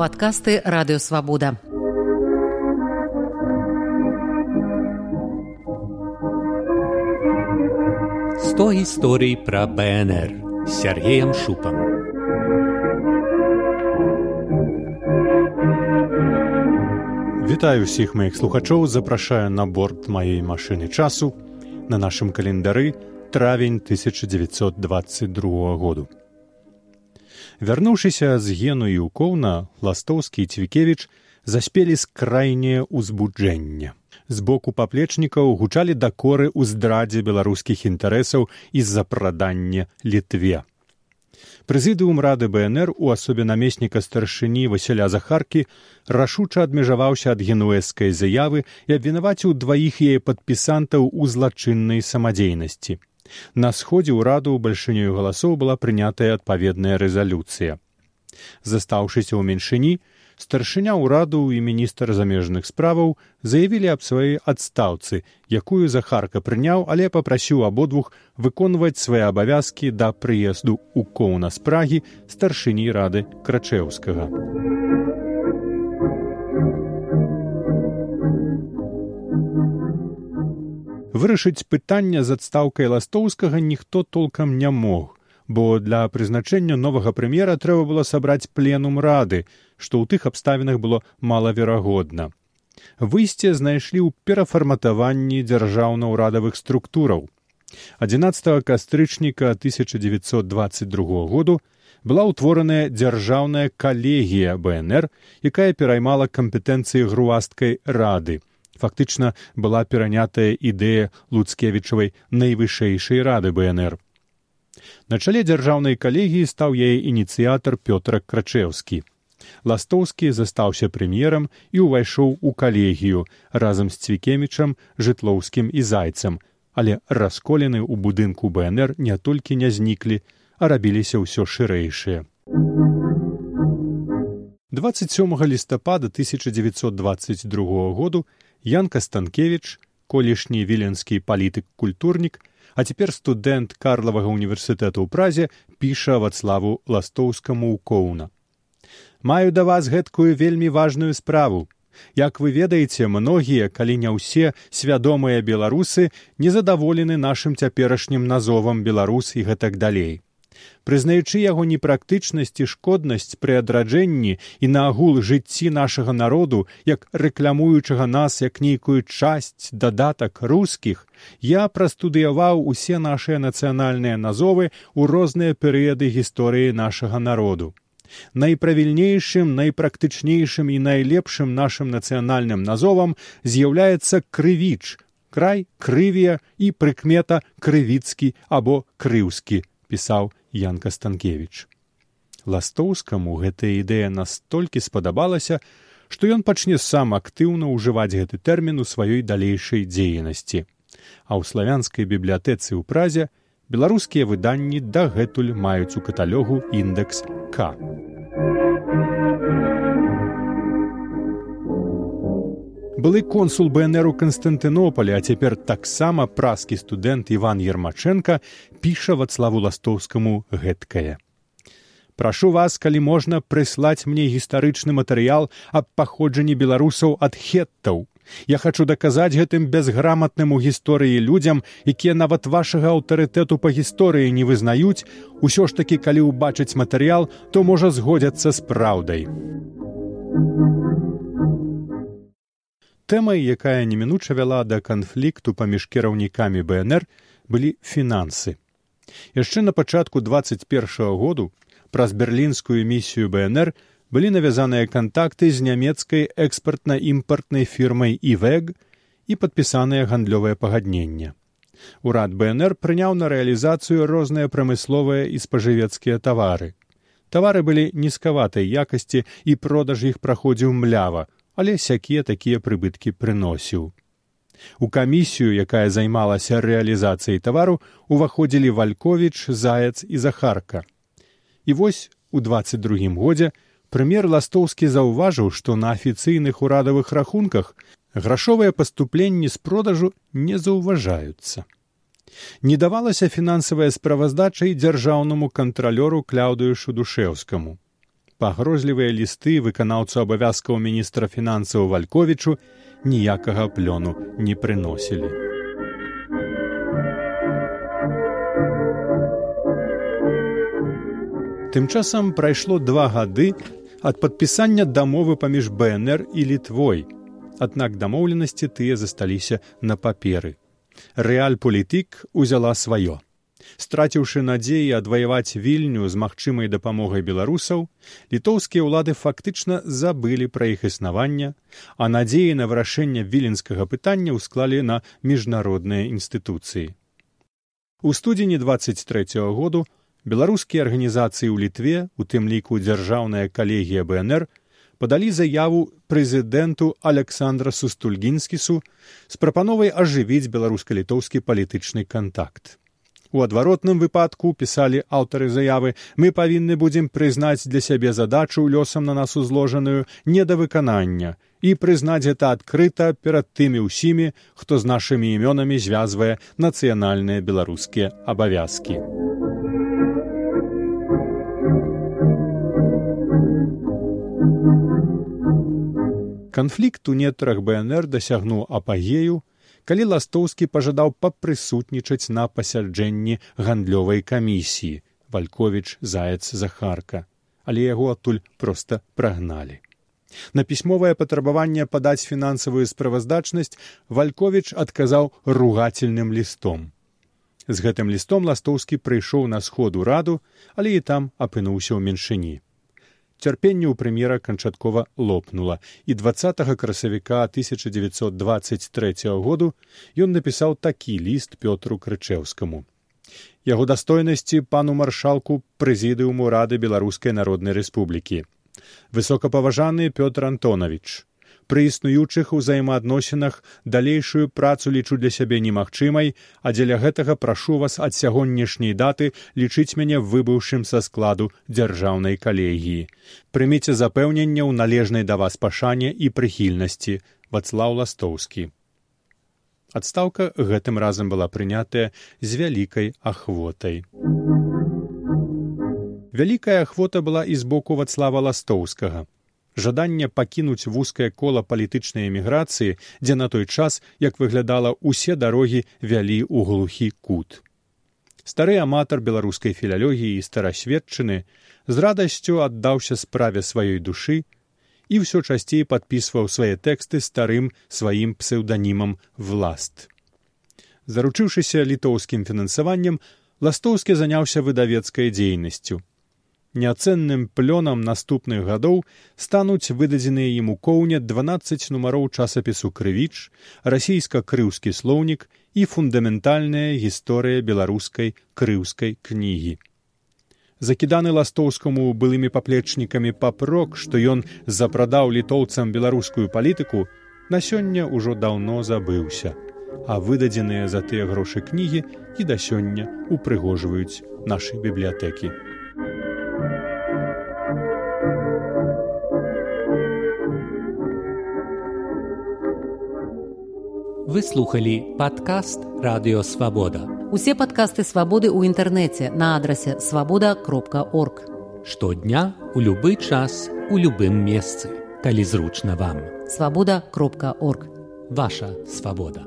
падкасты радыёвабода. Сто гісторый пра БНР Сергеем шупам. Вітаю ўсіх маіх слухачоў, запрашаю на борт маёй машыны часу на нашым календары травень 1922 году. Вярнуўшыся з гену і укоўна, ластоўскі і цвікевіч заспелі скрайнее ўзбуджэнне. З боку паплечнікаў гучалі дакоры ў здрадзе беларускіх інтарэсаў і-за прадання літве. Прэзідыум рады БНР у асобе намесніка старшыні Васяля Захаркі рашуча адмежаваўся ад генуэзскай заявы і абвінаваціў дваіх яе падпісантаў у злачыннай самадзейнасці. На сходзе ўраду бальшынёю галасоў была прынятая адпаведная рэзалюцыя. Застаўшыся ў меншыні, старшыня ўраду і міністр замежных справаў заявілі аб сваёй адстаўцы, якую захарка прыняў, але папрасіў абодвух выконваць свае абавязкі да прыезду ў коўна з прагі старшыні рады крачеўскага. Вырашыць пытання з адстаўкай ластоўскага ніхто толкам не мог, бо для прызначэння новага прэм'ера трэба было сабраць пленум рады, што ў тых абставінах было малаверагодна. Выйсце знайшлі ў перафарматаванні дзяржаўна-ўрадавых структураў. 11 кастрычніка 1922 году была ўтвораная дзяржаўная калегія бнр якая пераймала кампетэнцыі груасткай рады фактычна была перанятая ідэя луцкевічавай найвышэйшай рады бнр на чале дзяржаўнай калегіі стаў яе ініцыятар пётр крачеўскі ластоўскі застаўся прэм'ерам і ўвайшоў у калегію разам з цвікемічам жытлоўскім і зайцам. Але расколены ў будынку бнр не толькі не зніклі а рабіліся ўсё шырэйшыя. 27 лістапада 1922 году Ян Кастанкевіч, колішні віленскі палітык-культурнік, а цяпер студэнт карлавага універсітэту ў празе піша вацлаву ластоўскаму ў коўна. Маю да вас гэткую вельмі важную справу. Як вы ведаеце, многія, калі не ўсе свядомыя беларусы незадаволены нашым цяперашнім назовам беларус і гэтак далей прызнаючы яго непрактычнасць і шкоднасць пры адраджэнні і на агул жыцці нашага народу як рэкламуючага нас як нейкую часць дадатак рускіх я прастудыяваў усе нашыя нацыянальныя назовы ў розныя перыяды гісторыі нашага народу. Найправільнейшым найпрактычнейшым і найлепшым нашым нацыянальным назовам з'яўляецца крывіч край крывія і прыкмета крывіцкі або крыўскі пісаў Янка Станкевіч. Ластоўскаму гэтая ідэя настолькі спадабалася, што ён пачне сам актыўна ўжываць гэты тэрмін у сваёй далейшай дзеянасці. А ў славянскай бібліятэцы ў празе беларускія выданні дагэтуль маюць у каталогу індекс К. былы консул бнр у канстантынополя а цяпер таксама праскі студэнт иван ермаченко піша вацлаву ластоўскаму гэткае. Прашу вас калі можна прыслаць мне гістарычны матэрыял аб паходжанні беларусаў ад хеттаў. Я хачу даказаць гэтым бязграматным у гісторыі людзям якія нават вашага аўтарытэту па гісторыі не вызнаюць. Усё ж такі калі ўбачыць матэрыял то можа згодзяцца з праўдай Тэмай, якая немінуча вяла да канфлікту паміж кіраўнікамі БНР былі фінансы. Яшчэ на пачатку 21 году праз берлінскую місію БНР былі навязаныя кантакты з нямецкай экспартна-імпартнай фірмай івэг і падпісаныя гандлёвае пагадненне. Урад БНР прыняў на рэалізацыю розныя прамысловыя і спажывецкія тавары. Тавары былі нізкаватай якасці і продаж іх праходзіў млява, але сякія такія прыбыткі прыносіў. У камісію, якая займалася рэалізацыяй тавару, уваходзілі вальковіч, заяц і захарка. І вось у 22 годзе прэм'ер ластоўскі заўважыў, што на афіцыйных урадавых рахунках грашовыя паступленні з продажу не заўважаюцца. Не давалася фінансавая справаздача і дзяржаўнаму кантралёру кляўдаю шудушеўскаму пагрозлівыя лісты выканаўцу абавязкаў міністра фінансаў вальковічу ніякага плёну не прыносілі. Тым часам прайшло два гады ад падпісання дамовы паміж БНР і літвой. Аднак дамоўленасці тыя засталіся на паперы. Рэаль-палітык узяла сваё. Страціўшы надзеі адваяваць вільню з магчымай дапамогай беларусаў, літоўскія ўлады фактычна забылі пра іх існаванне, а надзеі на вырашэнне віленскага пытання ўсклалі на міжнародныя інстытуцыі. У студзені 23 -го году беларускія арганізацыі ў літве у тым ліку дзяржаўная калегія бнр падалі заяву прэзідэнту александра сустульгінскісу з прапановай ажывіць беларуска-літоўскі палітычны кантакт у адваротным выпадку пісалі аўтары заявы мы павінны будзем прызнаць для сябе задачу лёсам на нас узложаную недавыканання і прызнаць гэта адкрыта перад тымі ўсімі хто з нашымі імёнамі звязвае нацыянальныя беларускія абавязкі. Канфлікт у нетрах БНР дасягнуў апагею, калі ластоўскі пажадаў папрысутнічаць на пасяджэнні гандлёвай камісіі вальковіч заяц захарка, але яго адтуль проста прагналі. На пісьмовае патрабаванне падаць фінансавую справаздачнасць вальковіч адказаў ругательным лістом. З гэтым лістом ластоўскі прыйшоў на сходу раду, але і там апынуўся ў меншыні цярпенне ў прэм'ера канчаткова лопнула. І два красавіка 1923 году ён напісаў такі ліст пётру крычеўскаму яго дастойнасці пану маршалку прэзідыуму рады беларускай народнай рэспублікі. Высокапаважаны пётр антонавіч пры існуючых узаемаадносінах далейшую працу лічу для сябе немагчымай а дзеля гэтага прашу вас ад сягонняшняй даты лічыць мяне выбыўшым са складу дзяржаўнай калегіі. Прыміце запэўненне ў належнай да вас пашане і прыхільнасці. Вацлаў ластоўскі. Адстаўка гэтым разам была прынятая з вялікай ахвотай. Вялікая ахвота была і з боку вацлава ластоўскага жаданне пакінуць вузкае кола палітычнай эміграцыі, дзе на той час, як выглядала ўсе дарогі вялі ў глухі кут. Стары аматар беларускай філялогіі і старасведчыны з радасцю аддаўся справе сваёй душы і ўсё часцей падпісваў свае тэксты старым сваім псеўданімам власт. Заручыўшыся літоўскім фінансаваннем, ластоўскі заняўся выдавецкай дзейнасцю Няцэнным плёнам наступных гадоў стануць выдадзеныя ім у коўне 12 нумароў часапісу крывіч, расійска-крыўскі слоўнік і фундаментальная гісторыя беларускай крыўскай кнігі. Закіданы ластоўскаму былымі паплечнікамі папрок, што ён запрадаў літоўцам беларускую палітыку, на сёння ўжо даўно забыўся, а выдадзеныя за тыя грошы кнігі і да сёння упрыгожваюць нашы бібліятэкі. Вы слухали падкаст радыёвабода. Усе падкасты свабоды ў інтэрнэце на адрасе свабода кропка орг. Штодня у любы час у любым месцы, калі зручна вам. Свабода кропка орг. Ваша свабода.